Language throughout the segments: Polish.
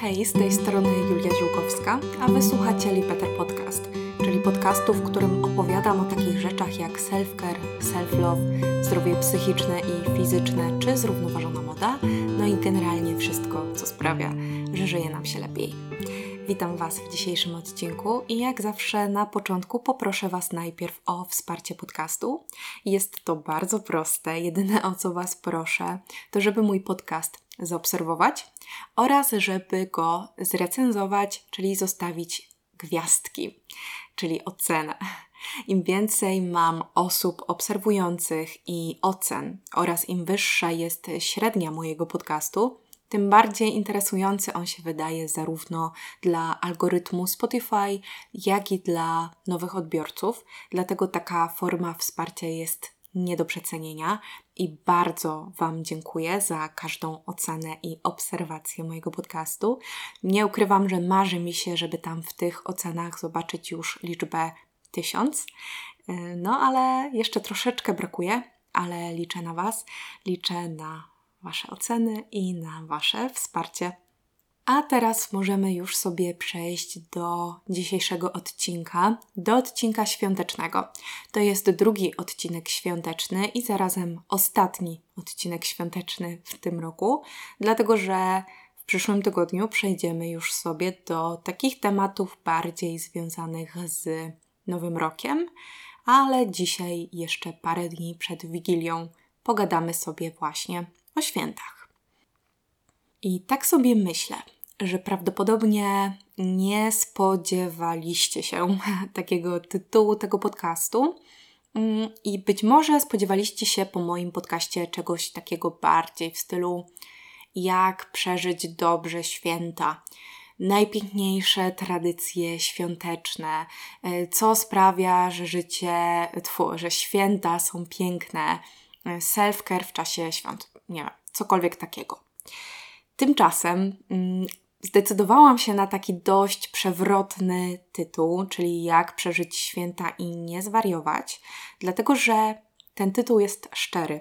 Hej, z tej strony Julia Ziółkowska, a wysłuchacie Lipeter Podcast, czyli podcastu, w którym opowiadam o takich rzeczach jak self-care, self-love, zdrowie psychiczne i fizyczne, czy zrównoważona moda, no i generalnie wszystko, co sprawia, że żyje nam się lepiej. Witam Was w dzisiejszym odcinku i jak zawsze na początku poproszę Was najpierw o wsparcie podcastu. Jest to bardzo proste. Jedyne o co Was proszę, to żeby mój podcast zaobserwować oraz żeby go zrecenzować, czyli zostawić gwiazdki, czyli ocenę. Im więcej mam osób obserwujących i ocen oraz im wyższa jest średnia mojego podcastu, tym bardziej interesujący on się wydaje zarówno dla algorytmu Spotify, jak i dla nowych odbiorców. Dlatego taka forma wsparcia jest nie do przecenienia i bardzo Wam dziękuję za każdą ocenę i obserwację mojego podcastu. Nie ukrywam, że marzy mi się, żeby tam w tych ocenach zobaczyć już liczbę tysiąc. No ale jeszcze troszeczkę brakuje, ale liczę na Was, liczę na Wasze oceny i na Wasze wsparcie. A teraz możemy już sobie przejść do dzisiejszego odcinka, do odcinka świątecznego. To jest drugi odcinek świąteczny i zarazem ostatni odcinek świąteczny w tym roku, dlatego że w przyszłym tygodniu przejdziemy już sobie do takich tematów bardziej związanych z Nowym Rokiem, ale dzisiaj jeszcze parę dni przed Wigilią pogadamy sobie właśnie o świętach. I tak sobie myślę, że prawdopodobnie nie spodziewaliście się takiego tytułu tego podcastu. Mm, I być może spodziewaliście się po moim podcaście czegoś takiego bardziej w stylu jak przeżyć dobrze święta, najpiękniejsze tradycje świąteczne, e, co sprawia, że życie, tfu, że święta są piękne, e, self-care w czasie świąt nie wiem, cokolwiek takiego. Tymczasem mm, zdecydowałam się na taki dość przewrotny tytuł, czyli Jak przeżyć święta i nie zwariować, dlatego że ten tytuł jest szczery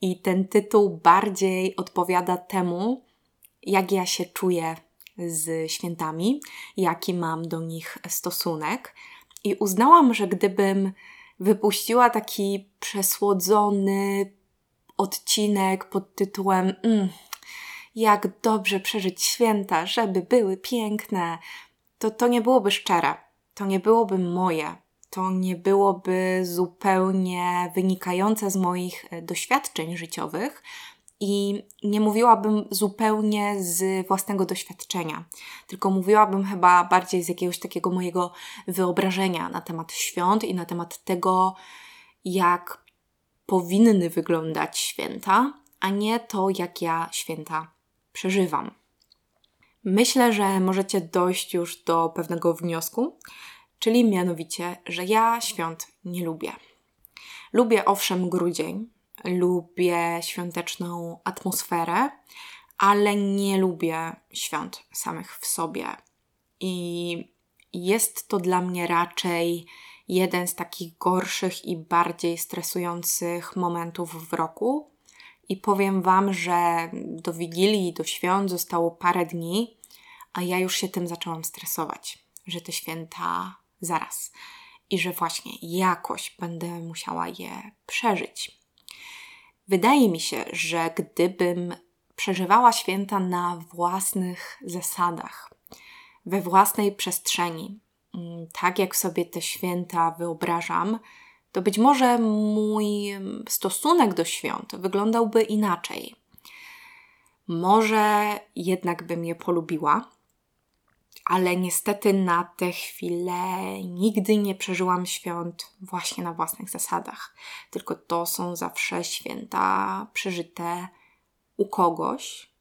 i ten tytuł bardziej odpowiada temu, jak ja się czuję z świętami, jaki mam do nich stosunek. I uznałam, że gdybym wypuściła taki przesłodzony, odcinek pod tytułem mm, Jak dobrze przeżyć święta, żeby były piękne, to to nie byłoby szczere, to nie byłoby moje, to nie byłoby zupełnie wynikające z moich e, doświadczeń życiowych i nie mówiłabym zupełnie z własnego doświadczenia, tylko mówiłabym chyba bardziej z jakiegoś takiego mojego wyobrażenia na temat świąt i na temat tego, jak powinny wyglądać święta, a nie to, jak ja święta przeżywam. Myślę, że możecie dojść już do pewnego wniosku, czyli mianowicie, że ja świąt nie lubię. Lubię owszem grudzień, lubię świąteczną atmosferę, ale nie lubię świąt samych w sobie. I jest to dla mnie raczej jeden z takich gorszych i bardziej stresujących momentów w roku. I powiem Wam, że do Wigilii, do świąt zostało parę dni, a ja już się tym zaczęłam stresować, że te święta zaraz i że właśnie jakoś będę musiała je przeżyć. Wydaje mi się, że gdybym przeżywała święta na własnych zasadach, we własnej przestrzeni, Mm, tak jak sobie te święta wyobrażam, to być może mój stosunek do świąt wyglądałby inaczej. Może jednak bym je polubiła, ale niestety na tę chwilę nigdy nie przeżyłam świąt właśnie na własnych zasadach. Tylko to są zawsze święta przeżyte u kogoś,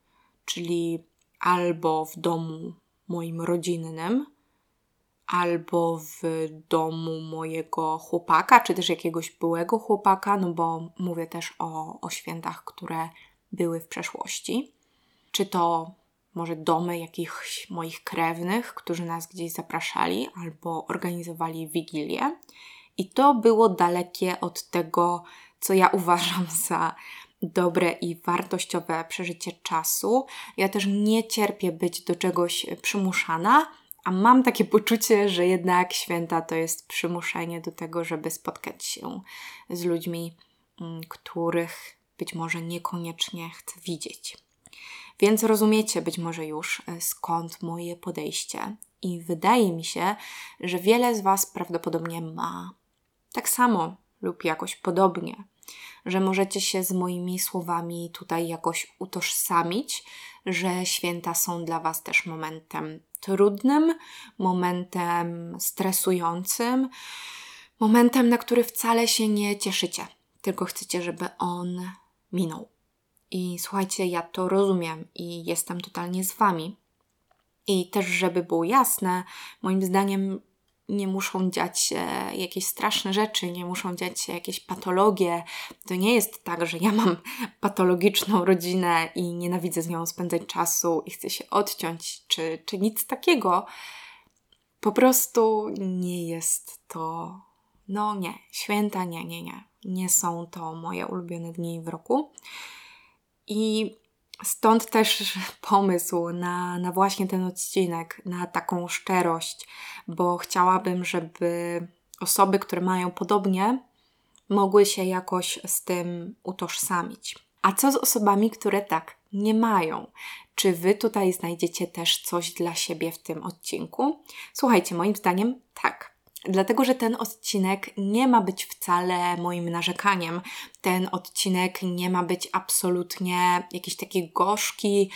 czyli albo w domu moim rodzinnym, albo w domu mojego chłopaka, czy też jakiegoś byłego chłopaka, no bo mówię też o, o świętach, które były w przeszłości. Czy to może domy jakichś moich krewnych, którzy nas gdzieś zapraszali albo organizowali wigilię. I to było dalekie od tego, co ja uważam za dobre i wartościowe przeżycie czasu. Ja też nie cierpię być do czegoś przymuszana, a mam takie poczucie, że jednak święta to jest przymuszenie do tego, żeby spotkać się z ludźmi, mm, których być może niekoniecznie chcę widzieć. Więc rozumiecie być może już e, skąd moje podejście, i wydaje mi się, że wiele z Was prawdopodobnie ma tak samo lub jakoś podobnie, że możecie się z moimi słowami tutaj jakoś utożsamić, że święta są dla Was też momentem trudnym, momentem stresującym, momentem, na który wcale się nie cieszycie, tylko chcecie, żeby on minął. I słuchajcie, ja to rozumiem i jestem totalnie z Wami. I też, żeby było jasne, moim zdaniem nie muszą dziać się jakieś straszne rzeczy, nie muszą dziać się jakieś patologie. To nie jest tak, że ja mam patologiczną rodzinę i nienawidzę z nią spędzać czasu i chcę się odciąć, czy, czy nic takiego. Po prostu nie jest to. No nie, święta nie, nie, nie. Nie są to moje ulubione dni w roku. I Stąd też pomysł na, na właśnie ten odcinek, na taką szczerość, bo chciałabym, żeby osoby, które mają podobnie, mogły się jakoś z tym utożsamić. A co z osobami, które tak nie mają? Czy wy tutaj znajdziecie też coś dla siebie w tym odcinku? Słuchajcie, moim zdaniem tak. Dlatego, że ten odcinek nie ma być wcale moim narzekaniem. Ten odcinek nie ma być absolutnie jakiś taki gorzki,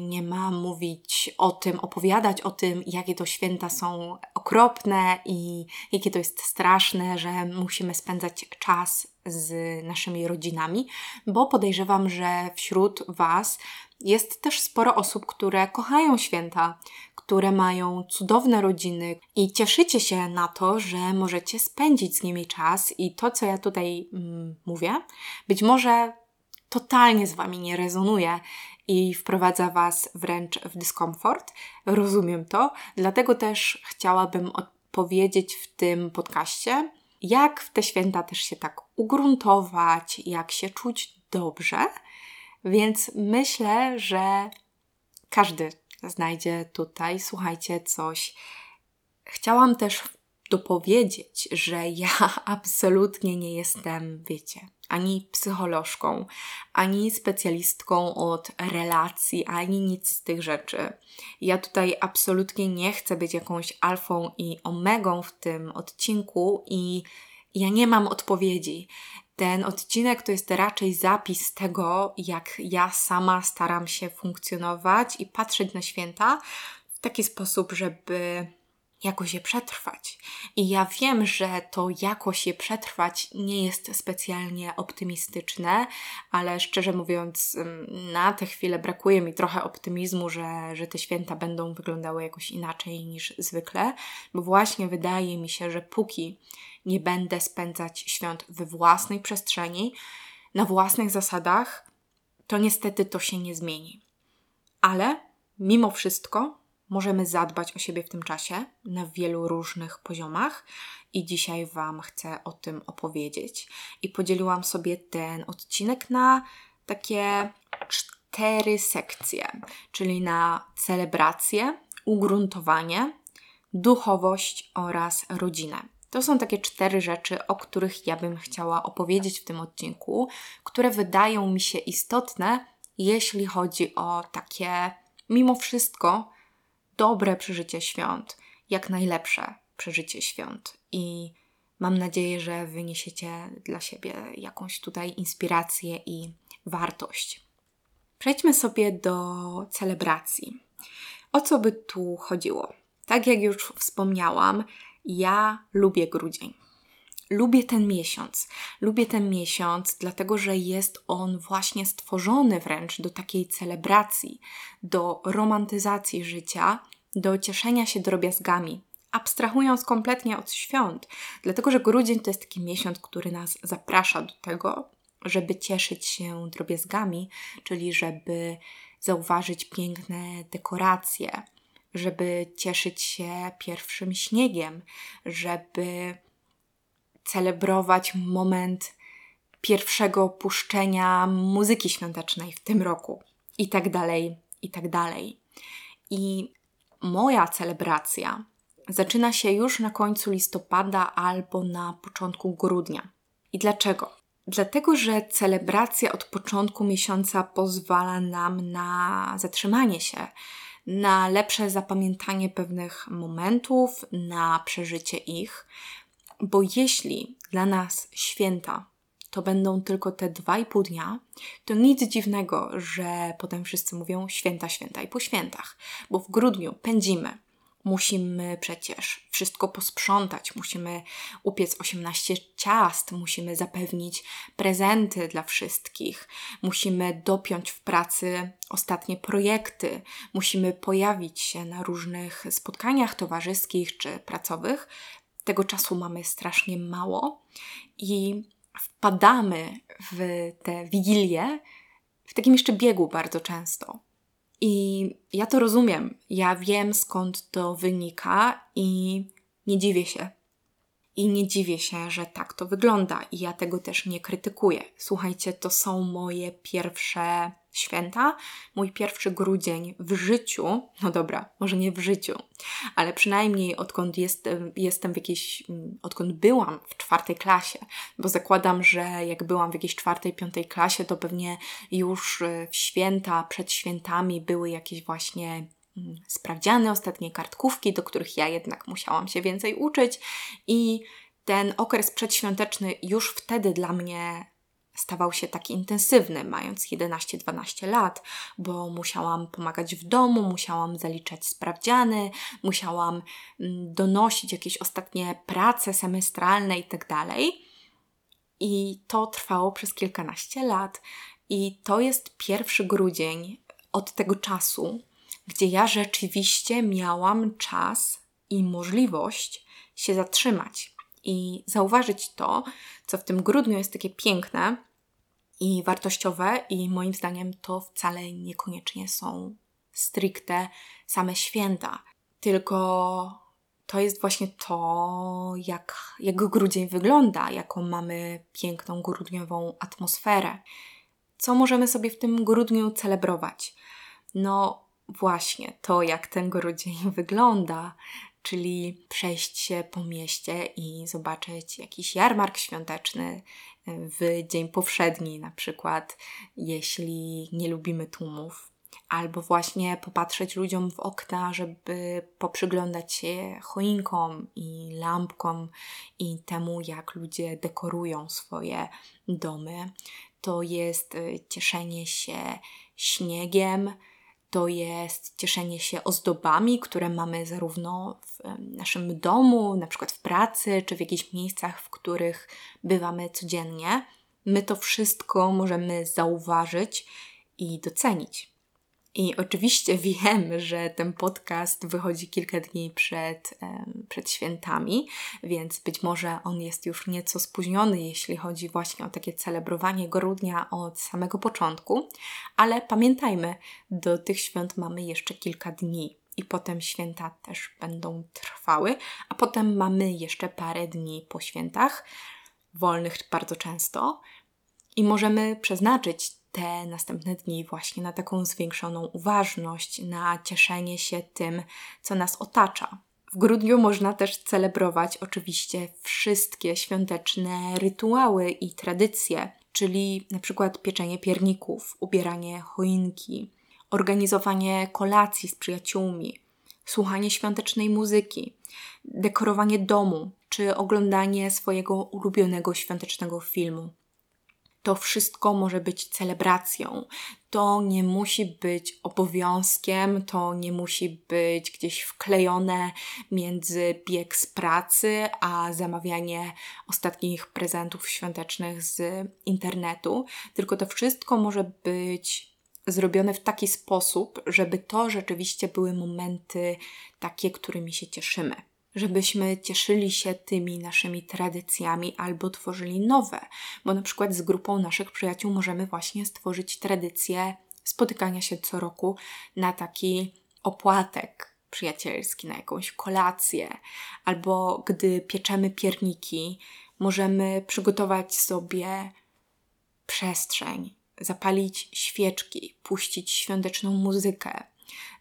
nie ma mówić o tym, opowiadać o tym, jakie to święta są okropne i jakie to jest straszne, że musimy spędzać czas z naszymi rodzinami, bo podejrzewam, że wśród Was jest też sporo osób, które kochają święta, które mają cudowne rodziny i cieszycie się na to, że możecie spędzić z nimi czas i to, co ja tutaj mm, mówię, być może totalnie z Wami nie rezonuje i wprowadza Was wręcz w dyskomfort. Rozumiem to, dlatego też chciałabym powiedzieć w tym podcaście, jak w te święta też się tak ugruntować, jak się czuć dobrze. Więc myślę, że każdy znajdzie tutaj, słuchajcie, coś. Chciałam też dopowiedzieć, że ja absolutnie nie jestem, wiecie, ani psycholożką, ani specjalistką od relacji, ani nic z tych rzeczy. Ja tutaj absolutnie nie chcę być jakąś alfą i omegą w tym odcinku i ja nie mam odpowiedzi. Ten odcinek to jest raczej zapis tego, jak ja sama staram się funkcjonować i patrzeć na święta w taki sposób, żeby jakoś je przetrwać. I ja wiem, że to jakoś je przetrwać nie jest specjalnie optymistyczne, ale szczerze mówiąc, na tę chwilę brakuje mi trochę optymizmu, że, że te święta będą wyglądały jakoś inaczej niż zwykle, bo właśnie wydaje mi się, że póki nie będę spędzać świąt we własnej przestrzeni, na własnych zasadach, to niestety to się nie zmieni. Ale mimo wszystko możemy zadbać o siebie w tym czasie na wielu różnych poziomach i dzisiaj Wam chcę o tym opowiedzieć. I podzieliłam sobie ten odcinek na takie cztery sekcje, czyli na celebrację, ugruntowanie, duchowość oraz rodzinę. To są takie cztery rzeczy, o których ja bym chciała opowiedzieć w tym odcinku, które wydają mi się istotne, jeśli chodzi o takie, mimo wszystko, dobre przeżycie świąt, jak najlepsze przeżycie świąt. I mam nadzieję, że wyniesiecie dla siebie jakąś tutaj inspirację i wartość. Przejdźmy sobie do celebracji. O co by tu chodziło? Tak jak już wspomniałam, ja lubię grudzień. Lubię ten miesiąc. Lubię ten miesiąc, dlatego że jest on właśnie stworzony wręcz do takiej celebracji, do romantyzacji życia, do cieszenia się drobiazgami, abstrahując kompletnie od świąt, dlatego że grudzień to jest taki miesiąc, który nas zaprasza do tego, żeby cieszyć się drobiazgami, czyli żeby zauważyć piękne dekoracje, żeby cieszyć się pierwszym śniegiem, żeby celebrować moment pierwszego puszczenia muzyki świątecznej w tym roku i tak dalej, i tak dalej. I moja celebracja zaczyna się już na końcu listopada albo na początku grudnia. I dlaczego? Dlatego, że celebracja od początku miesiąca pozwala nam na zatrzymanie się, na lepsze zapamiętanie pewnych momentów, na przeżycie ich, bo jeśli dla nas święta to będą tylko te dwa i pół dnia, to nic dziwnego, że potem wszyscy mówią święta, święta i po świętach, bo w grudniu pędzimy, Musimy przecież wszystko posprzątać, musimy upiec 18 ciast, musimy zapewnić prezenty dla wszystkich, musimy dopiąć w pracy ostatnie projekty, musimy pojawić się na różnych spotkaniach towarzyskich czy pracowych. Tego czasu mamy strasznie mało i wpadamy w te wigilie w takim jeszcze biegu bardzo często. I ja to rozumiem. Ja wiem skąd to wynika i nie dziwię się. I nie dziwię się, że tak to wygląda, i ja tego też nie krytykuję. Słuchajcie, to są moje pierwsze święta, mój pierwszy grudzień w życiu, no dobra, może nie w życiu, ale przynajmniej odkąd jestem, jestem w jakiejś, mm, odkąd byłam w czwartej klasie, bo zakładam, że jak byłam w jakiejś czwartej, piątej klasie, to pewnie już e, w święta, przed świętami były jakieś właśnie mm, sprawdziane ostatnie kartkówki, do których ja jednak musiałam się więcej uczyć i ten okres przedświąteczny już wtedy dla mnie stawał się taki intensywny, mając 11-12 lat, bo musiałam pomagać w domu, musiałam zaliczać sprawdziany, musiałam mm, donosić jakieś ostatnie prace semestralne itd. Tak I to trwało przez kilkanaście lat. I to jest pierwszy grudzień od tego czasu, gdzie ja rzeczywiście miałam czas i możliwość się zatrzymać i zauważyć to, co w tym grudniu jest takie piękne, i wartościowe, i moim zdaniem to wcale niekoniecznie są stricte same święta, tylko to jest właśnie to, jak, jak grudzień wygląda, jaką mamy piękną grudniową atmosferę. Co możemy sobie w tym grudniu celebrować? No, właśnie to, jak ten grudzień wygląda, czyli przejść się po mieście i zobaczyć jakiś jarmark świąteczny, w dzień powszedni, na przykład, jeśli nie lubimy tłumów, albo właśnie popatrzeć ludziom w okna, żeby poprzyglądać się choinkom i lampkom i temu, jak ludzie dekorują swoje domy. To jest y, cieszenie się śniegiem, to jest cieszenie się ozdobami, które mamy zarówno w naszym domu, na przykład w pracy, czy w jakichś miejscach, w których bywamy codziennie. My to wszystko możemy zauważyć i docenić. I oczywiście wiem, że ten podcast wychodzi kilka dni przed, przed świętami, więc być może on jest już nieco spóźniony, jeśli chodzi właśnie o takie celebrowanie grudnia od samego początku, ale pamiętajmy, do tych świąt mamy jeszcze kilka dni. I potem święta też będą trwały, a potem mamy jeszcze parę dni po świętach, wolnych bardzo często, i możemy przeznaczyć te następne dni właśnie na taką zwiększoną uważność, na cieszenie się tym, co nas otacza. W grudniu można też celebrować oczywiście wszystkie świąteczne rytuały i tradycje, czyli na przykład pieczenie pierników, ubieranie choinki, organizowanie kolacji z przyjaciółmi, słuchanie świątecznej muzyki, dekorowanie domu czy oglądanie swojego ulubionego świątecznego filmu to wszystko może być celebracją. To nie musi być obowiązkiem, to nie musi być gdzieś wklejone między bieg z pracy a zamawianie ostatnich prezentów świątecznych z internetu, tylko to wszystko może być zrobione w taki sposób, żeby to rzeczywiście były momenty takie, którymi się cieszymy żebyśmy cieszyli się tymi naszymi tradycjami albo tworzyli nowe, bo na przykład z grupą naszych przyjaciół możemy właśnie stworzyć tradycję spotykania się co roku na taki opłatek przyjacielski, na jakąś kolację, albo gdy pieczemy pierniki, możemy przygotować sobie przestrzeń, zapalić świeczki, puścić świąteczną muzykę,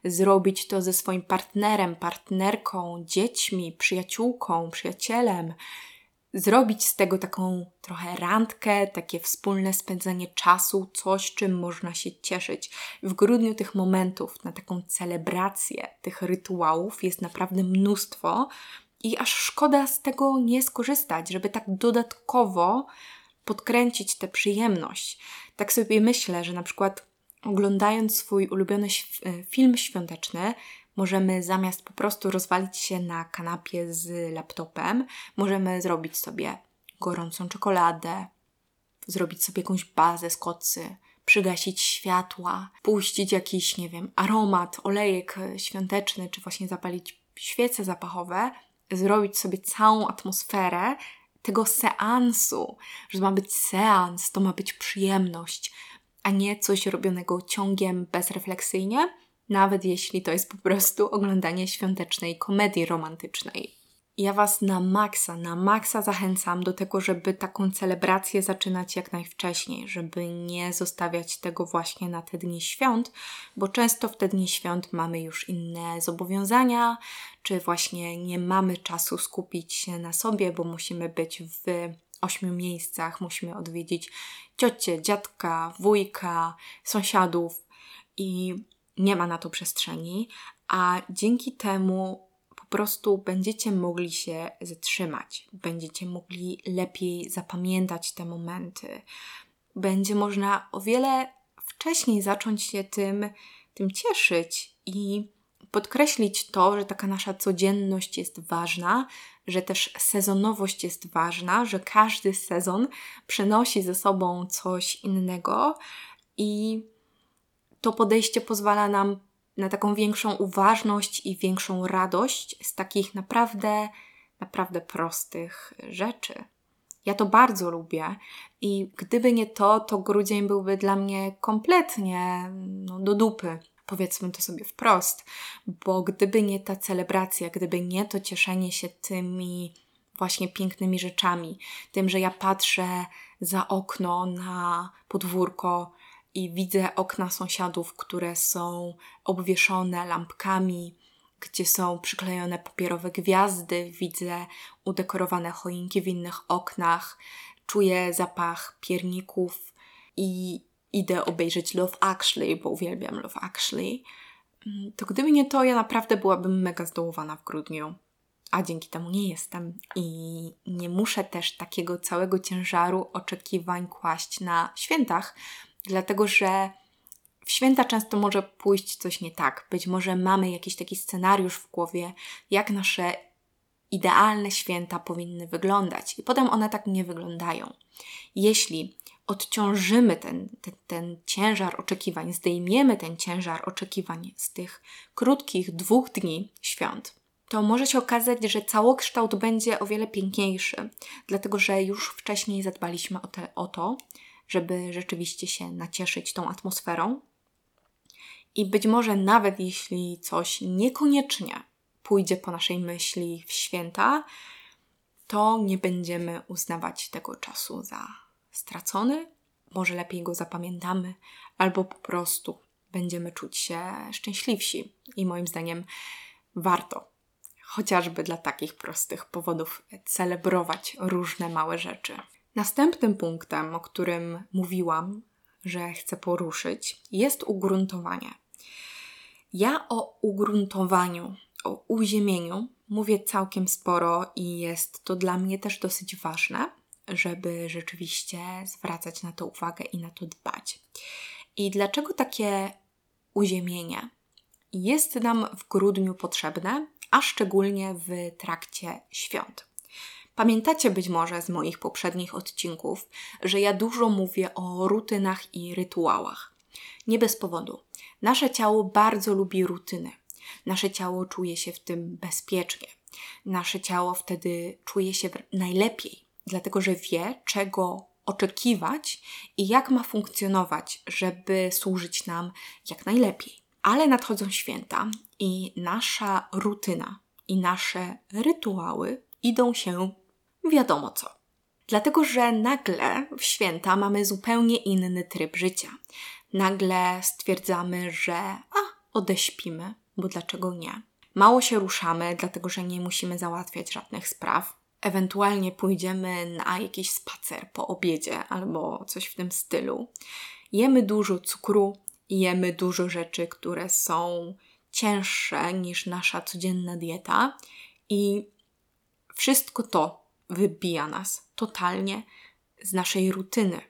zrobić to ze swoim partnerem, partnerką, dziećmi, przyjaciółką, przyjacielem, zrobić z tego taką trochę randkę, takie wspólne spędzanie czasu, coś, czym można się cieszyć. W grudniu tych momentów na taką celebrację tych rytuałów jest naprawdę mnóstwo i aż szkoda z tego nie skorzystać, żeby tak dodatkowo podkręcić tę przyjemność. Tak sobie myślę, że na przykład oglądając swój ulubiony e, film świąteczny, możemy zamiast po prostu rozwalić się na kanapie z laptopem, możemy zrobić sobie gorącą czekoladę, zrobić sobie jakąś bazę z kocy, przygasić światła, puścić jakiś, nie wiem, aromat, olejek świąteczny, czy właśnie zapalić świece zapachowe, zrobić sobie całą atmosferę tego seansu, że ma być seans, to ma być przyjemność, a nie coś robionego ciągiem bezrefleksyjnie, nawet jeśli to jest po prostu oglądanie świątecznej komedii romantycznej. Ja Was na maksa, na maksa zachęcam do tego, żeby taką celebrację zaczynać jak najwcześniej, żeby nie zostawiać tego właśnie na te dni świąt, bo często w te dni świąt mamy już inne zobowiązania, czy właśnie nie mamy czasu skupić się na sobie, bo musimy być w ośmiu miejscach, musimy odwiedzić ciocię, dziadka, wujka, sąsiadów i nie ma na to przestrzeni, a dzięki temu po prostu będziecie mogli się zatrzymać, będziecie mogli lepiej zapamiętać te momenty. Będzie można o wiele wcześniej zacząć się tym, tym cieszyć i podkreślić to, że taka nasza codzienność jest ważna, że też sezonowość jest ważna, że każdy sezon przynosi ze sobą coś innego i to podejście pozwala nam na taką większą uważność i większą radość z takich naprawdę, naprawdę prostych rzeczy. Ja to bardzo lubię i gdyby nie to, to grudzień byłby dla mnie kompletnie no, do dupy. Powiedzmy to sobie wprost, bo gdyby nie ta celebracja, gdyby nie to cieszenie się tymi właśnie pięknymi rzeczami, tym, że ja patrzę za okno na podwórko, i widzę okna sąsiadów, które są obwieszone lampkami, gdzie są przyklejone papierowe gwiazdy, widzę udekorowane choinki w innych oknach, czuję zapach pierników i idę obejrzeć Love Actually, bo uwielbiam Love Actually. Mm, to gdyby nie to, ja naprawdę byłabym mega zdołowana w grudniu. A dzięki temu nie jestem i nie muszę też takiego całego ciężaru oczekiwań kłaść na świętach, dlatego że w święta często może pójść coś nie tak. Być może mamy jakiś taki scenariusz w głowie, jak nasze idealne święta powinny wyglądać, i potem one tak nie wyglądają. Jeśli odciążymy ten, ten, ten ciężar oczekiwań, zdejmiemy ten ciężar oczekiwań z tych krótkich dwóch dni świąt, to może się okazać, że całokształt będzie o wiele piękniejszy, dlatego że już wcześniej zadbaliśmy o, te, o to, żeby rzeczywiście się nacieszyć tą atmosferą. I być może nawet jeśli coś niekoniecznie pójdzie po naszej myśli w święta, to nie będziemy uznawać tego czasu za stracony, może lepiej go zapamiętamy, albo po prostu będziemy czuć się szczęśliwsi. I moim zdaniem warto, chociażby dla takich prostych powodów, celebrować różne małe rzeczy. Następnym punktem, o którym mówiłam, że chcę poruszyć, jest ugruntowanie. Ja o ugruntowaniu, o uziemieniu mówię całkiem sporo i jest to dla mnie też dosyć ważne, żeby rzeczywiście zwracać na to uwagę i na to dbać. I dlaczego takie uziemienie jest nam w grudniu potrzebne, a szczególnie w trakcie świąt? Pamiętacie być może z moich poprzednich odcinków, że ja dużo mówię o rutynach i rytuałach. Nie bez powodu. Nasze ciało bardzo lubi rutyny. Nasze ciało czuje się w tym bezpiecznie. Nasze ciało wtedy czuje się najlepiej, dlatego że wie, czego oczekiwać i jak ma funkcjonować, żeby służyć nam jak najlepiej. Ale nadchodzą święta i nasza rutyna i nasze rytuały idą się wiadomo co. Dlatego, że nagle w święta mamy zupełnie inny tryb życia. Nagle stwierdzamy, że a, odeśpimy, bo dlaczego nie? Mało się ruszamy, dlatego że nie musimy załatwiać żadnych spraw. Ewentualnie pójdziemy na jakiś spacer po obiedzie albo coś w tym stylu. Jemy dużo cukru, jemy dużo rzeczy, które są cięższe niż nasza codzienna dieta i wszystko to wybija nas totalnie z naszej rutyny,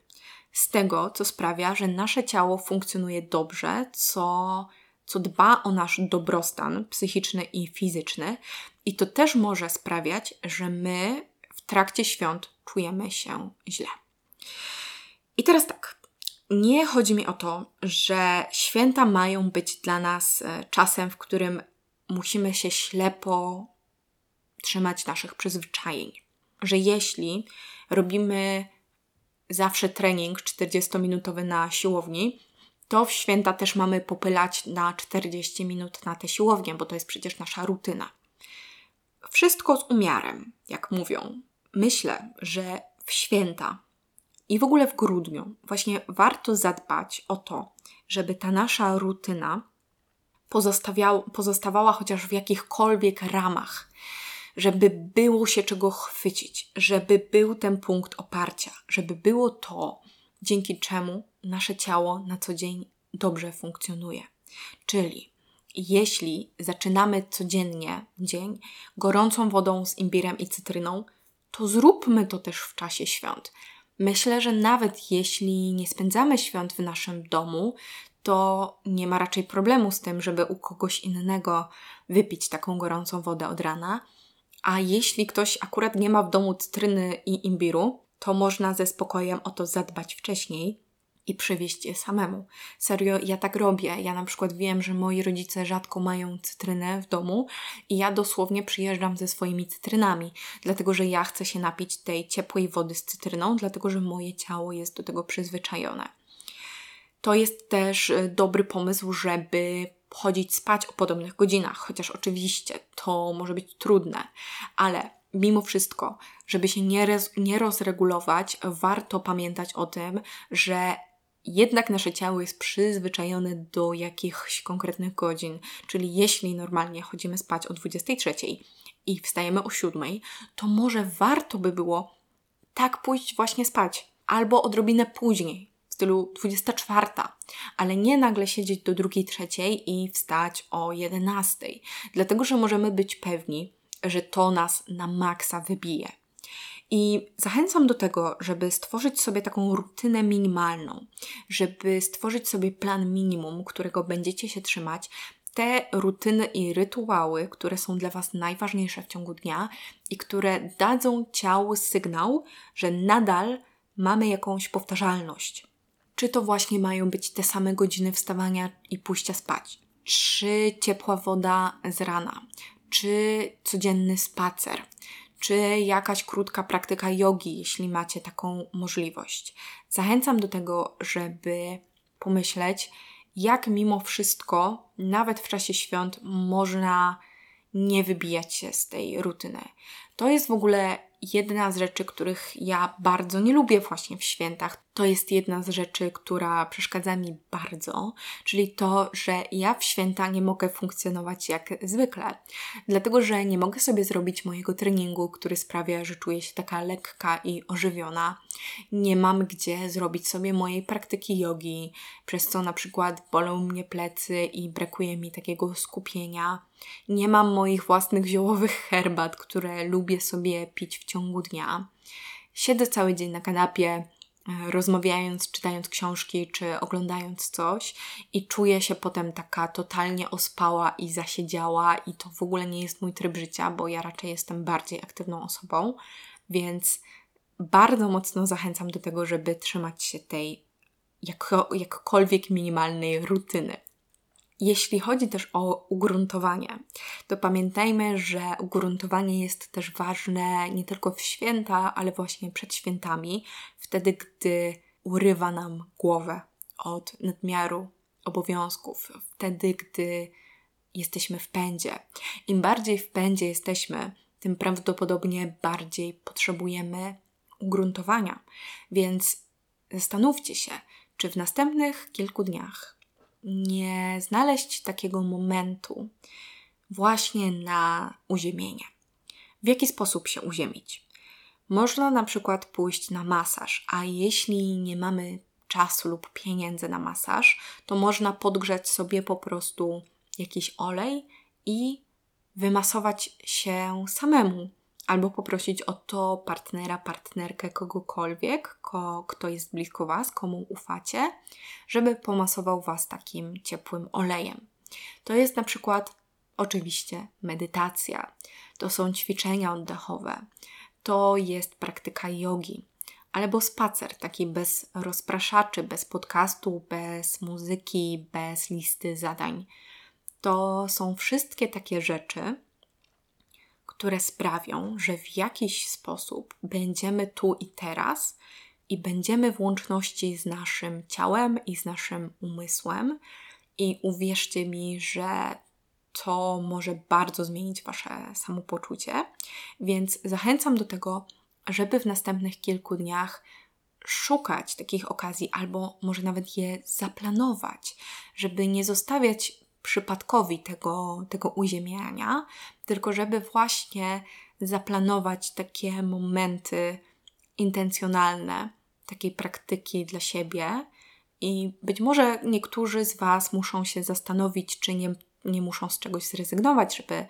z tego, co sprawia, że nasze ciało funkcjonuje dobrze, co, co dba o nasz dobrostan psychiczny i fizyczny, i to też może sprawiać, że my w trakcie świąt czujemy się źle. I teraz tak. Nie chodzi mi o to, że święta mają być dla nas e, czasem, w którym musimy się ślepo trzymać naszych przyzwyczajeń. Że jeśli robimy zawsze trening 40-minutowy na siłowni, to w święta też mamy popylać na 40 minut na tę siłownię, bo to jest przecież nasza rutyna. Wszystko z umiarem, jak mówią. Myślę, że w święta i w ogóle w grudniu właśnie warto zadbać o to, żeby ta nasza rutyna pozostawała chociaż w jakichkolwiek ramach, żeby było się czego chwycić, żeby był ten punkt oparcia, żeby było to, dzięki czemu nasze ciało na co dzień dobrze funkcjonuje. Czyli jeśli zaczynamy codziennie dzień gorącą wodą z imbirem i cytryną, to zróbmy to też w czasie świąt. Myślę, że nawet jeśli nie spędzamy świąt w naszym domu, to nie ma raczej problemu z tym, żeby u kogoś innego wypić taką gorącą wodę od rana. A jeśli ktoś akurat nie ma w domu cytryny i imbiru, to można ze spokojem o to zadbać wcześniej i przywieźć je samemu. Serio, ja tak robię. Ja na przykład wiem, że moi rodzice rzadko mają cytrynę w domu i ja dosłownie przyjeżdżam ze swoimi cytrynami, dlatego że ja chcę się napić tej ciepłej wody z cytryną, dlatego że moje ciało jest do tego przyzwyczajone. To jest też e, dobry pomysł, żeby chodzić spać o podobnych godzinach, chociaż oczywiście to może być trudne, ale mimo wszystko, żeby się nie, nie rozregulować, warto pamiętać o tym, że jednak nasze ciało jest przyzwyczajone do jakichś konkretnych godzin. Czyli jeśli normalnie chodzimy spać o 23 i wstajemy o 7, to może warto by było tak pójść właśnie spać, albo odrobinę później, w stylu 24, ale nie nagle siedzieć do drugiej, trzeciej i wstać o 11, dlatego że możemy być pewni, że to nas na maksa wybije. I zachęcam do tego, żeby stworzyć sobie taką rutynę minimalną, żeby stworzyć sobie plan minimum, którego będziecie się trzymać. Te rutyny i rytuały, które są dla Was najważniejsze w ciągu dnia i które dadzą ciału sygnał, że nadal mamy jakąś powtarzalność. Czy to właśnie mają być te same godziny wstawania i pójścia spać? Czy ciepła woda z rana? Czy codzienny spacer? Czy jakaś krótka praktyka jogi, jeśli macie taką możliwość. Zachęcam do tego, żeby pomyśleć, jak mimo wszystko, nawet w czasie świąt, można nie wybijać się z tej rutyny. To jest w ogóle jedna z rzeczy, których ja bardzo nie lubię właśnie w świętach. To jest jedna z rzeczy, która przeszkadza mi bardzo, czyli to, że ja w święta nie mogę funkcjonować jak zwykle, dlatego że nie mogę sobie zrobić mojego treningu, który sprawia, że czuję się taka lekka i ożywiona. Nie mam gdzie zrobić sobie mojej praktyki jogi, przez co na przykład bolą mnie plecy i brakuje mi takiego skupienia. Nie mam moich własnych ziołowych herbat, które lubię sobie pić w ciągu dnia. Siedzę cały dzień na kanapie, e, rozmawiając, czytając książki czy oglądając coś i czuję się potem taka totalnie ospała i zasiedziała i to w ogóle nie jest mój tryb życia, bo ja raczej jestem bardziej aktywną osobą, więc bardzo mocno zachęcam do tego, żeby trzymać się tej jako, jakkolwiek minimalnej rutyny. Jeśli chodzi też o ugruntowanie, to pamiętajmy, że ugruntowanie jest też ważne nie tylko w święta, ale właśnie przed świętami, wtedy gdy urywa nam głowę od nadmiaru obowiązków, wtedy gdy jesteśmy w pędzie. Im bardziej w pędzie jesteśmy, tym prawdopodobnie bardziej potrzebujemy ugruntowania. Więc zastanówcie się, czy w następnych kilku dniach nie znaleźć takiego momentu właśnie na uziemienie. W jaki sposób się uziemić? Można na przykład pójść na masaż, a jeśli nie mamy czasu lub pieniędzy na masaż, to można podgrzać sobie po prostu jakiś olej i wymasować się samemu. Albo poprosić o to partnera, partnerkę, kogokolwiek, ko, kto jest blisko Was, komu ufacie, żeby pomasował Was takim ciepłym olejem. To jest na przykład oczywiście medytacja, to są ćwiczenia oddechowe, to jest praktyka jogi, albo spacer taki bez rozpraszaczy, bez podcastu, bez muzyki, bez listy zadań. To są wszystkie takie rzeczy, które sprawią, że w jakiś sposób będziemy tu i teraz i będziemy w łączności z naszym ciałem i z naszym umysłem. I uwierzcie mi, że to może bardzo zmienić Wasze samopoczucie. Więc zachęcam do tego, żeby w następnych kilku dniach szukać takich okazji, albo może nawet je zaplanować, żeby nie zostawiać przypadkowi tego, tego uziemiania, tylko żeby właśnie zaplanować takie momenty intencjonalne, takiej praktyki dla siebie. I być może niektórzy z Was muszą się zastanowić, czy nie, nie muszą z czegoś zrezygnować, żeby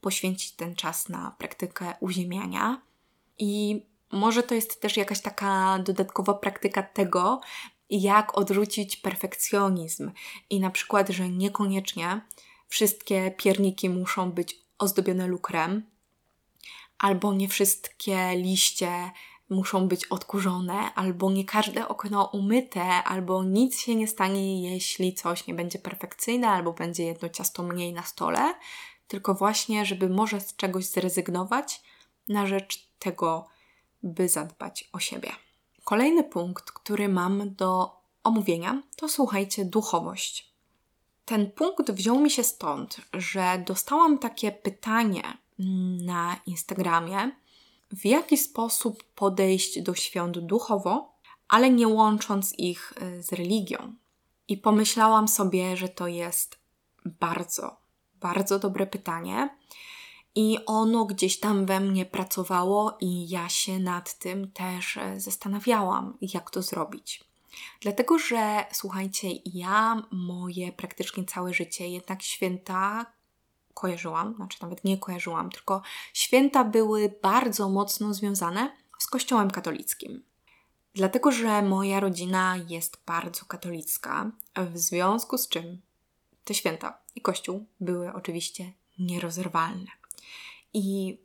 poświęcić ten czas na praktykę uziemiania. I może to jest też jakaś taka dodatkowa praktyka tego, jak odrzucić perfekcjonizm i na przykład, że niekoniecznie wszystkie pierniki muszą być ozdobione lukrem, albo nie wszystkie liście muszą być odkurzone, albo nie każde okno umyte, albo nic się nie stanie, jeśli coś nie będzie perfekcyjne, albo będzie jedno ciasto mniej na stole, tylko właśnie, żeby może z czegoś zrezygnować na rzecz tego, by zadbać o siebie. Kolejny punkt, który mam do omówienia, to słuchajcie, duchowość. Ten punkt wziął mi się stąd, że dostałam takie pytanie na Instagramie, w jaki sposób podejść do świąt duchowo, ale nie łącząc ich y, z religią. I pomyślałam sobie, że to jest bardzo, bardzo dobre pytanie. I ono gdzieś tam we mnie pracowało, i ja się nad tym też e, zastanawiałam, jak to zrobić. Dlatego, że słuchajcie, ja moje praktycznie całe życie jednak święta kojarzyłam, znaczy nawet nie kojarzyłam, tylko święta były bardzo mocno związane z Kościołem katolickim. Dlatego, że moja rodzina jest bardzo katolicka, w związku z czym te święta i Kościół były oczywiście nierozerwalne. I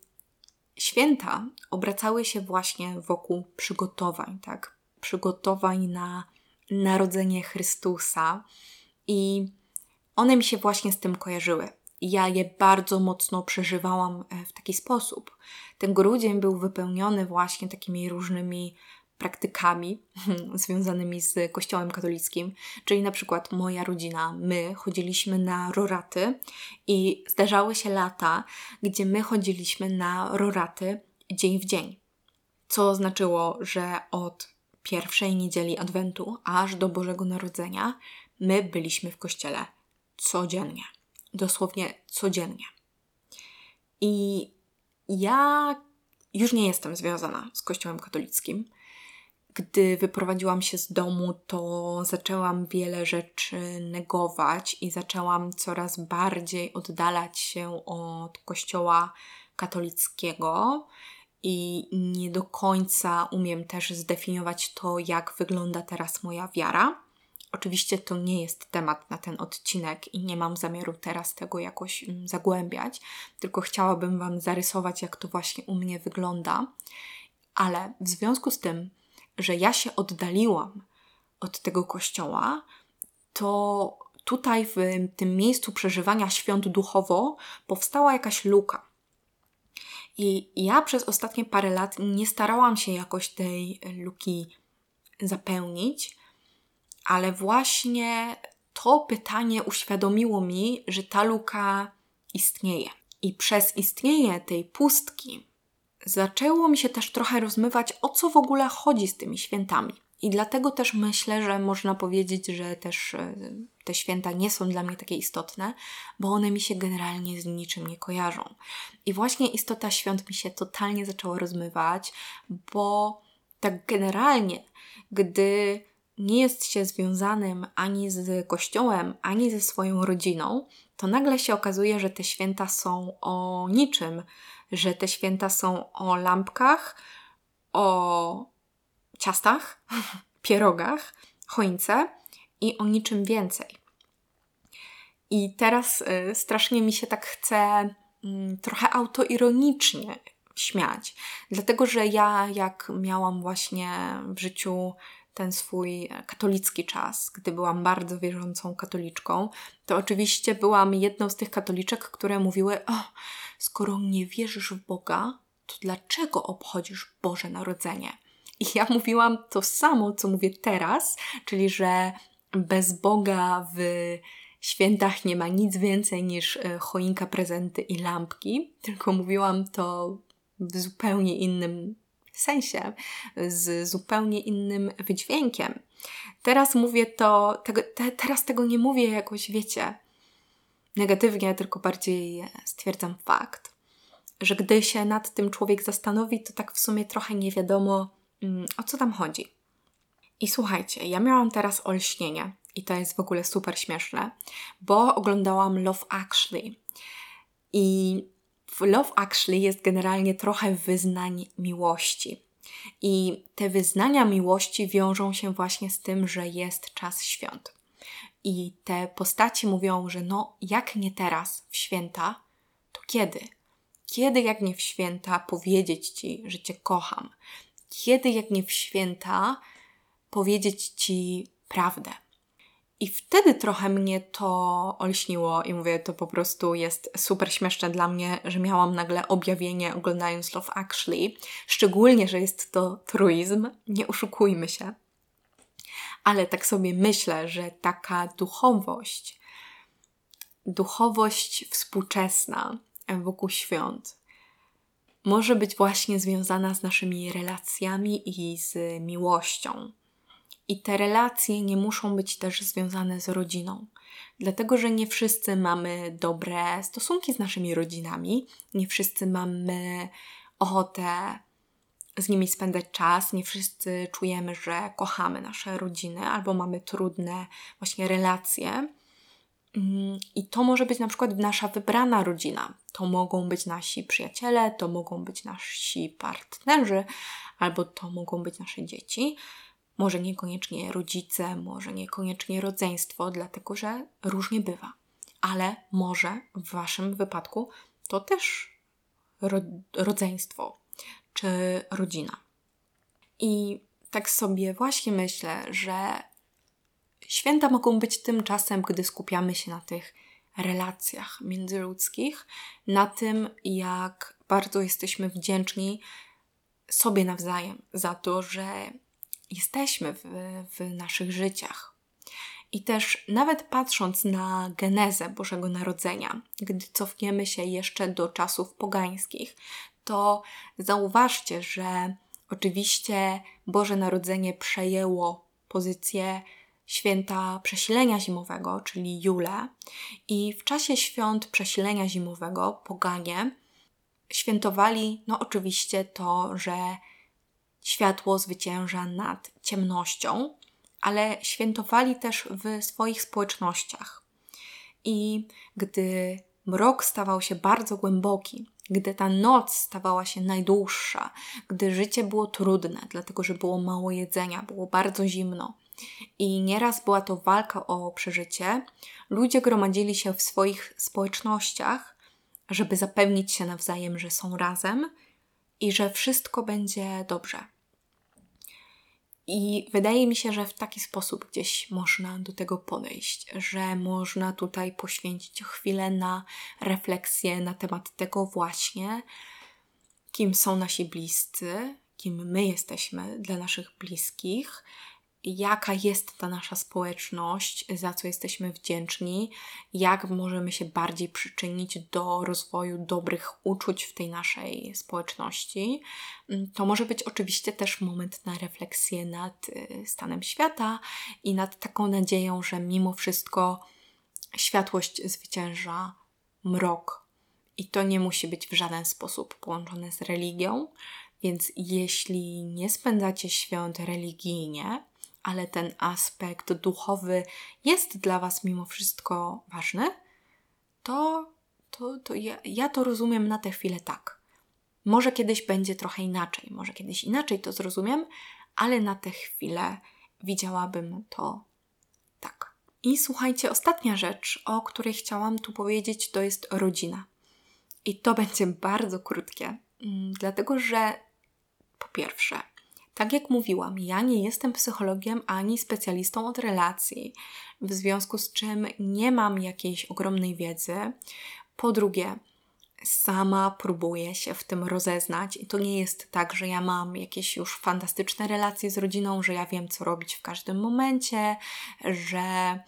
święta obracały się właśnie wokół przygotowań, tak? Przygotowań na narodzenie Chrystusa. I one mi się właśnie z tym kojarzyły. Ja je bardzo mocno przeżywałam e, w taki sposób. Ten grudzień był wypełniony właśnie takimi różnymi praktykami związanymi z Kościołem katolickim, czyli na przykład moja rodzina, my chodziliśmy na roraty i zdarzały się lata, gdzie my chodziliśmy na roraty dzień w dzień. Co znaczyło, że od pierwszej niedzieli Adwentu aż do Bożego Narodzenia my byliśmy w kościele codziennie. Dosłownie codziennie. I ja już nie jestem związana z Kościołem katolickim gdy wyprowadziłam się z domu, to zaczęłam wiele rzeczy negować i zaczęłam coraz bardziej oddalać się od kościoła katolickiego. I nie do końca umiem też zdefiniować to, jak wygląda teraz moja wiara. Oczywiście to nie jest temat na ten odcinek i nie mam zamiaru teraz tego jakoś mm, zagłębiać, tylko chciałabym Wam zarysować, jak to właśnie u mnie wygląda. Ale w związku z tym, że ja się oddaliłam od tego kościoła, to tutaj w tym miejscu przeżywania świąt duchowo powstała jakaś luka. I ja przez ostatnie parę lat nie starałam się jakoś tej luki zapełnić, ale właśnie to pytanie uświadomiło mi, że ta luka istnieje. I przez istnienie tej pustki zaczęło mi się też trochę rozmywać, o co w ogóle chodzi z tymi świętami. I dlatego też myślę, że można powiedzieć, że też e, te święta nie są dla mnie takie istotne, bo one mi się generalnie z niczym nie kojarzą. I właśnie istota świąt mi się totalnie zaczęła rozmywać, bo tak generalnie, gdy nie jest się związanym ani z kościołem, ani ze swoją rodziną, to nagle się okazuje, że te święta są o niczym, że te święta są o lampkach, o ciastach, pierogach, choince i o niczym więcej. I teraz y, strasznie mi się tak chce y, trochę autoironicznie śmiać, dlatego że ja, jak miałam właśnie w życiu ten swój katolicki czas, gdy byłam bardzo wierzącą katoliczką, to oczywiście byłam jedną z tych katoliczek, które mówiły: O, skoro nie wierzysz w Boga, to dlaczego obchodzisz Boże Narodzenie? I ja mówiłam to samo, co mówię teraz, czyli że bez Boga w świętach nie ma nic więcej niż e, choinka, prezenty i lampki, tylko mówiłam to w zupełnie innym sensie, z zupełnie innym wydźwiękiem. Teraz mówię to, te, teraz tego nie mówię jakoś, wiecie, negatywnie, tylko bardziej stwierdzam fakt, że gdy się nad tym człowiek zastanowi, to tak w sumie trochę nie wiadomo, mm, o co tam chodzi. I słuchajcie, ja miałam teraz olśnienie i to jest w ogóle super śmieszne, bo oglądałam Love Actually. I w Love Actually jest generalnie trochę wyznań miłości. I te wyznania miłości wiążą się właśnie z tym, że jest czas świąt. I te postaci mówią, że no, jak nie teraz, w święta, to kiedy? Kiedy, jak nie w święta, powiedzieć ci, że cię kocham? Kiedy, jak nie w święta, powiedzieć ci prawdę? I wtedy trochę mnie to olśniło i mówię, to po prostu jest super śmieszne dla mnie, że miałam nagle objawienie oglądając Love Actually. Szczególnie, że jest to truizm, nie oszukujmy się. Ale tak sobie myślę, że taka duchowość, duchowość współczesna wokół świąt, może być właśnie związana z naszymi relacjami i z miłością. I te relacje nie muszą być też związane z rodziną, dlatego że nie wszyscy mamy dobre stosunki z naszymi rodzinami, nie wszyscy mamy ochotę z nimi spędzać czas, nie wszyscy czujemy, że kochamy nasze rodziny albo mamy trudne właśnie relacje. Mm, I to może być na przykład nasza wybrana rodzina. To mogą być nasi przyjaciele, to mogą być nasi partnerzy, albo to mogą być nasze dzieci. Może niekoniecznie rodzice, może niekoniecznie rodzeństwo, dlatego że różnie bywa. Ale może w Waszym wypadku to też ro rodzeństwo czy rodzina. I tak sobie właśnie myślę, że święta mogą być tym czasem, gdy skupiamy się na tych relacjach międzyludzkich, na tym, jak bardzo jesteśmy wdzięczni sobie nawzajem za to, że jesteśmy w, w naszych życiach. I też nawet patrząc na genezę Bożego Narodzenia, gdy cofniemy się jeszcze do czasów pogańskich, to zauważcie, że oczywiście Boże Narodzenie przejęło pozycję święta przesilenia zimowego, czyli Jule, i w czasie świąt przesilenia zimowego poganie świętowali, no oczywiście to, że światło zwycięża nad ciemnością, ale świętowali też w swoich społecznościach. I gdy mrok stawał się bardzo głęboki, gdy ta noc stawała się najdłuższa, gdy życie było trudne, dlatego że było mało jedzenia, było bardzo zimno i nieraz była to walka o przeżycie, ludzie gromadzili się w swoich społecznościach, żeby zapewnić się nawzajem, że są razem i że wszystko będzie dobrze. I wydaje mi się, że w taki sposób gdzieś można do tego podejść, że można tutaj poświęcić chwilę na refleksję na temat tego właśnie, kim są nasi bliscy, kim my jesteśmy dla naszych bliskich jaka jest ta nasza społeczność, za co jesteśmy wdzięczni, jak możemy się bardziej przyczynić do rozwoju dobrych uczuć w tej naszej społeczności. Mm, to może być oczywiście też moment na refleksję nad y, stanem świata i nad taką nadzieją, że mimo wszystko światłość zwycięża mrok. I to nie musi być w żaden sposób połączone z religią. Więc jeśli nie spędzacie świąt religijnie, ale ten aspekt duchowy jest dla Was mimo wszystko ważny, to, to, to ja, ja to rozumiem na tę chwilę tak. Może kiedyś będzie trochę inaczej, może kiedyś inaczej to zrozumiem, ale na tę chwilę widziałabym to tak. I słuchajcie, ostatnia rzecz, o której chciałam tu powiedzieć, to jest rodzina. I to będzie bardzo krótkie, mm, dlatego że po pierwsze, tak jak mówiłam, ja nie jestem psychologiem ani specjalistą od relacji, w związku z czym nie mam jakiejś ogromnej wiedzy. Po drugie, sama próbuję się w tym rozeznać i to nie jest tak, że ja mam jakieś już fantastyczne relacje z rodziną, że ja wiem, co robić w każdym momencie, że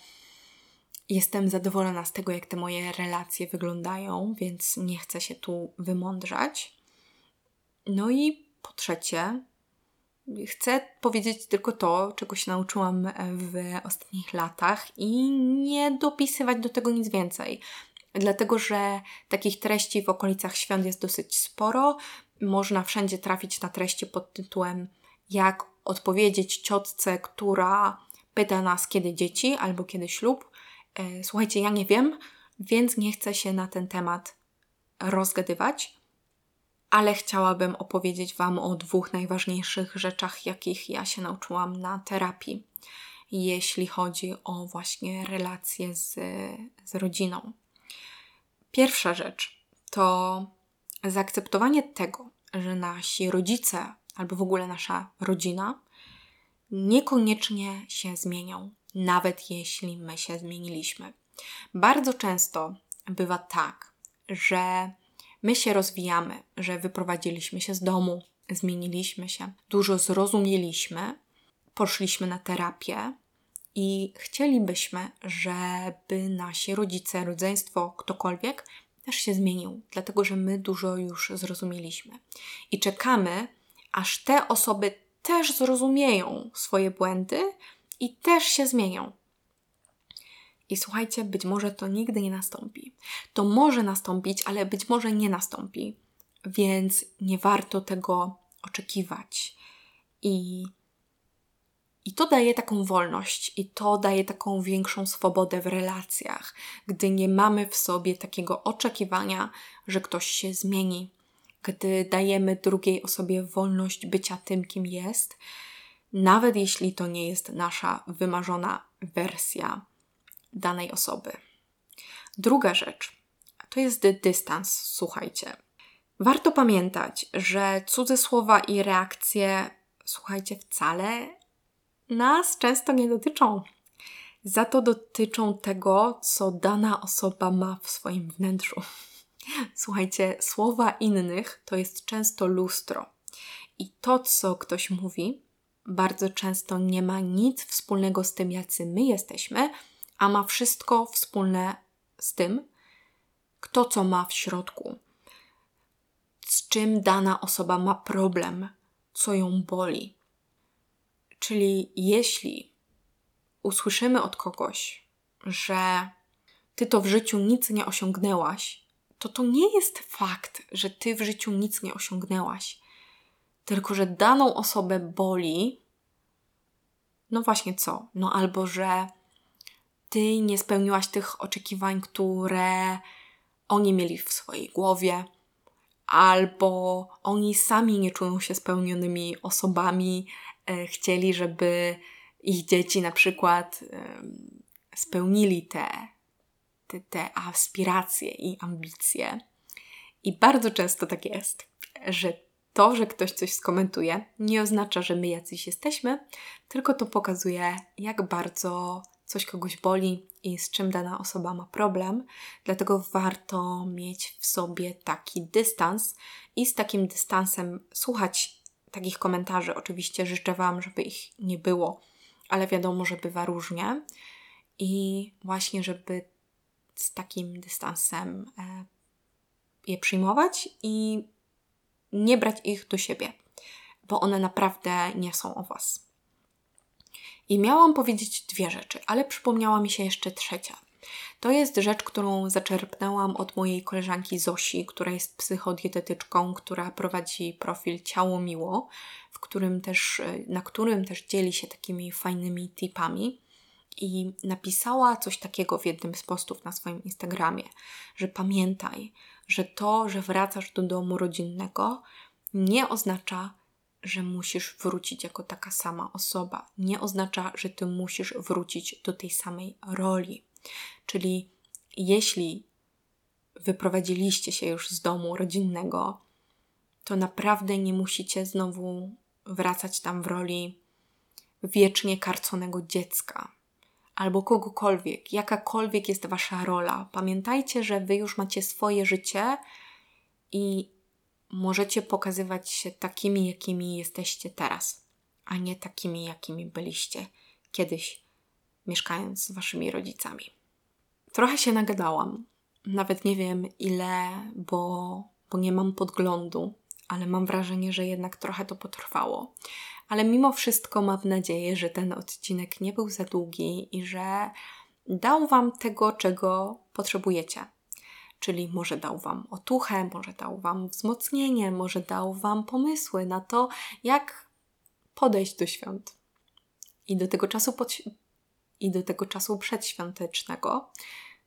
jestem zadowolona z tego, jak te moje relacje wyglądają, więc nie chcę się tu wymądrzać. No i po trzecie, Chcę powiedzieć tylko to, czego się nauczyłam w ostatnich latach i nie dopisywać do tego nic więcej. Dlatego, że takich treści w okolicach świąt jest dosyć sporo. Można wszędzie trafić na treści pod tytułem jak odpowiedzieć ciotce, która pyta nas kiedy dzieci albo kiedy ślub. E, słuchajcie, ja nie wiem, więc nie chcę się na ten temat rozgadywać ale chciałabym opowiedzieć Wam o dwóch najważniejszych rzeczach, jakich ja się nauczyłam na terapii, jeśli chodzi o właśnie relacje z, z rodziną. Pierwsza rzecz to zaakceptowanie tego, że nasi rodzice albo w ogóle nasza rodzina niekoniecznie się zmienią, nawet jeśli my się zmieniliśmy. Bardzo często bywa tak, że my się rozwijamy, że wyprowadziliśmy się z domu, zmieniliśmy się, dużo zrozumieliśmy, poszliśmy na terapię i chcielibyśmy, żeby nasi rodzice, rodzeństwo, ktokolwiek też się zmienił, dlatego że my dużo już zrozumieliśmy. I czekamy, aż te osoby też zrozumieją swoje błędy i też się zmienią. I słuchajcie, być może to nigdy nie nastąpi. To może nastąpić, ale być może nie nastąpi. Więc nie warto tego oczekiwać. I, I to daje taką wolność, i to daje taką większą swobodę w relacjach, gdy nie mamy w sobie takiego oczekiwania, że ktoś się zmieni, gdy dajemy drugiej osobie wolność bycia tym, kim jest, nawet jeśli to nie jest nasza wymarzona wersja danej osoby. Druga rzecz to jest dystans, słuchajcie. Warto pamiętać, że cudze słowa i reakcje, słuchajcie, wcale nas często nie dotyczą. Za to dotyczą tego, co dana osoba ma w swoim wnętrzu. Słuchajcie, słowa innych to jest często lustro. I to, co ktoś mówi, bardzo często nie ma nic wspólnego z tym, jacy my jesteśmy, a ma wszystko wspólne z tym, kto co ma w środku, z czym dana osoba ma problem, co ją boli. Czyli jeśli usłyszymy od kogoś, że ty to w życiu nic nie osiągnęłaś, to to nie jest fakt, że ty w życiu nic nie osiągnęłaś, tylko że daną osobę boli, no właśnie co? No albo że ty nie spełniłaś tych oczekiwań, które oni mieli w swojej głowie, albo oni sami nie czują się spełnionymi osobami, e, chcieli, żeby ich dzieci na przykład spełnili te, te, te aspiracje i ambicje. I bardzo często tak jest, że to, że ktoś coś skomentuje, nie oznacza, że my jacyś jesteśmy, tylko to pokazuje, jak bardzo coś kogoś boli i z czym dana osoba ma problem, dlatego warto mieć w sobie taki dystans i z takim dystansem słuchać takich komentarzy. Oczywiście życzę Wam, żeby ich nie było, ale wiadomo, że bywa różnie. I właśnie, żeby z takim dystansem e, je przyjmować i nie brać ich do siebie, bo one naprawdę nie są o Was. I miałam powiedzieć dwie rzeczy, ale przypomniała mi się jeszcze trzecia. To jest rzecz, którą zaczerpnęłam od mojej koleżanki Zosi, która jest psychodietetyczką, która prowadzi profil Ciało Miło, w którym też, na którym też dzieli się takimi fajnymi tipami. I napisała coś takiego w jednym z postów na swoim Instagramie, że pamiętaj, że to, że wracasz do domu rodzinnego, nie oznacza, że musisz wrócić jako taka sama osoba. Nie oznacza, że ty musisz wrócić do tej samej roli. Czyli jeśli wyprowadziliście się już z domu rodzinnego, to naprawdę nie musicie znowu wracać tam w roli wiecznie karconego dziecka albo kogokolwiek, jakakolwiek jest wasza rola. Pamiętajcie, że wy już macie swoje życie i możecie pokazywać się takimi, jakimi jesteście teraz, a nie takimi, jakimi byliście kiedyś, mieszkając z waszymi rodzicami. Trochę się nagadałam. Nawet nie wiem ile, bo, bo nie mam podglądu, ale mam wrażenie, że jednak trochę to potrwało. Ale mimo wszystko mam nadzieję, że ten odcinek nie był za długi i że dał Wam tego, czego potrzebujecie. Czyli może dał Wam otuchę, może dał Wam wzmocnienie, może dał Wam pomysły na to, jak podejść do świąt. I do tego czasu, pod... i do tego czasu przedświątecznego,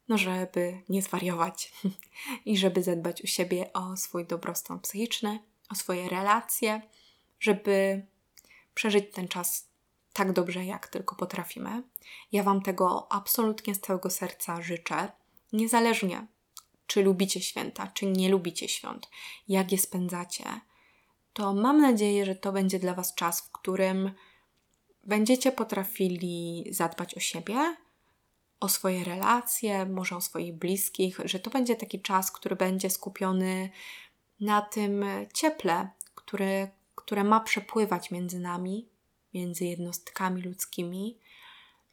no żeby nie zwariować i żeby zadbać o siebie, o swój dobrostan psychiczny, o swoje relacje, żeby przeżyć ten czas tak dobrze, jak tylko potrafimy. Ja Wam tego absolutnie z całego serca życzę, niezależnie czy lubicie święta, czy nie lubicie świąt, jak je spędzacie, to mam nadzieję, że to będzie dla Was czas, w którym będziecie potrafili zadbać o siebie, o swoje relacje, może o swoich bliskich, że to będzie taki czas, który będzie skupiony na tym cieple, które, które ma przepływać między nami, między jednostkami ludzkimi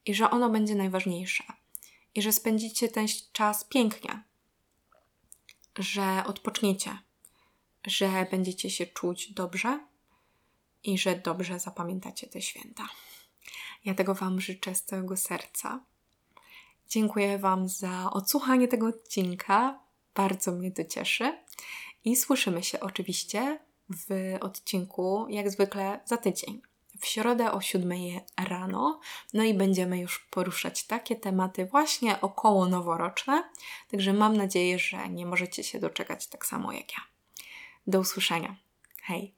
i że ono będzie najważniejsze. I że spędzicie ten czas pięknie, że odpoczniecie, że będziecie się czuć dobrze i że dobrze zapamiętacie te święta. Ja tego Wam życzę z całego serca. Dziękuję Wam za odsłuchanie tego odcinka. Bardzo mnie to cieszy. I słyszymy się oczywiście w odcinku, jak zwykle, za tydzień. W środę o 7 rano. No i będziemy już poruszać takie tematy właśnie około noworoczne. Także mam nadzieję, że nie możecie się doczekać tak samo jak ja. Do usłyszenia. Hej!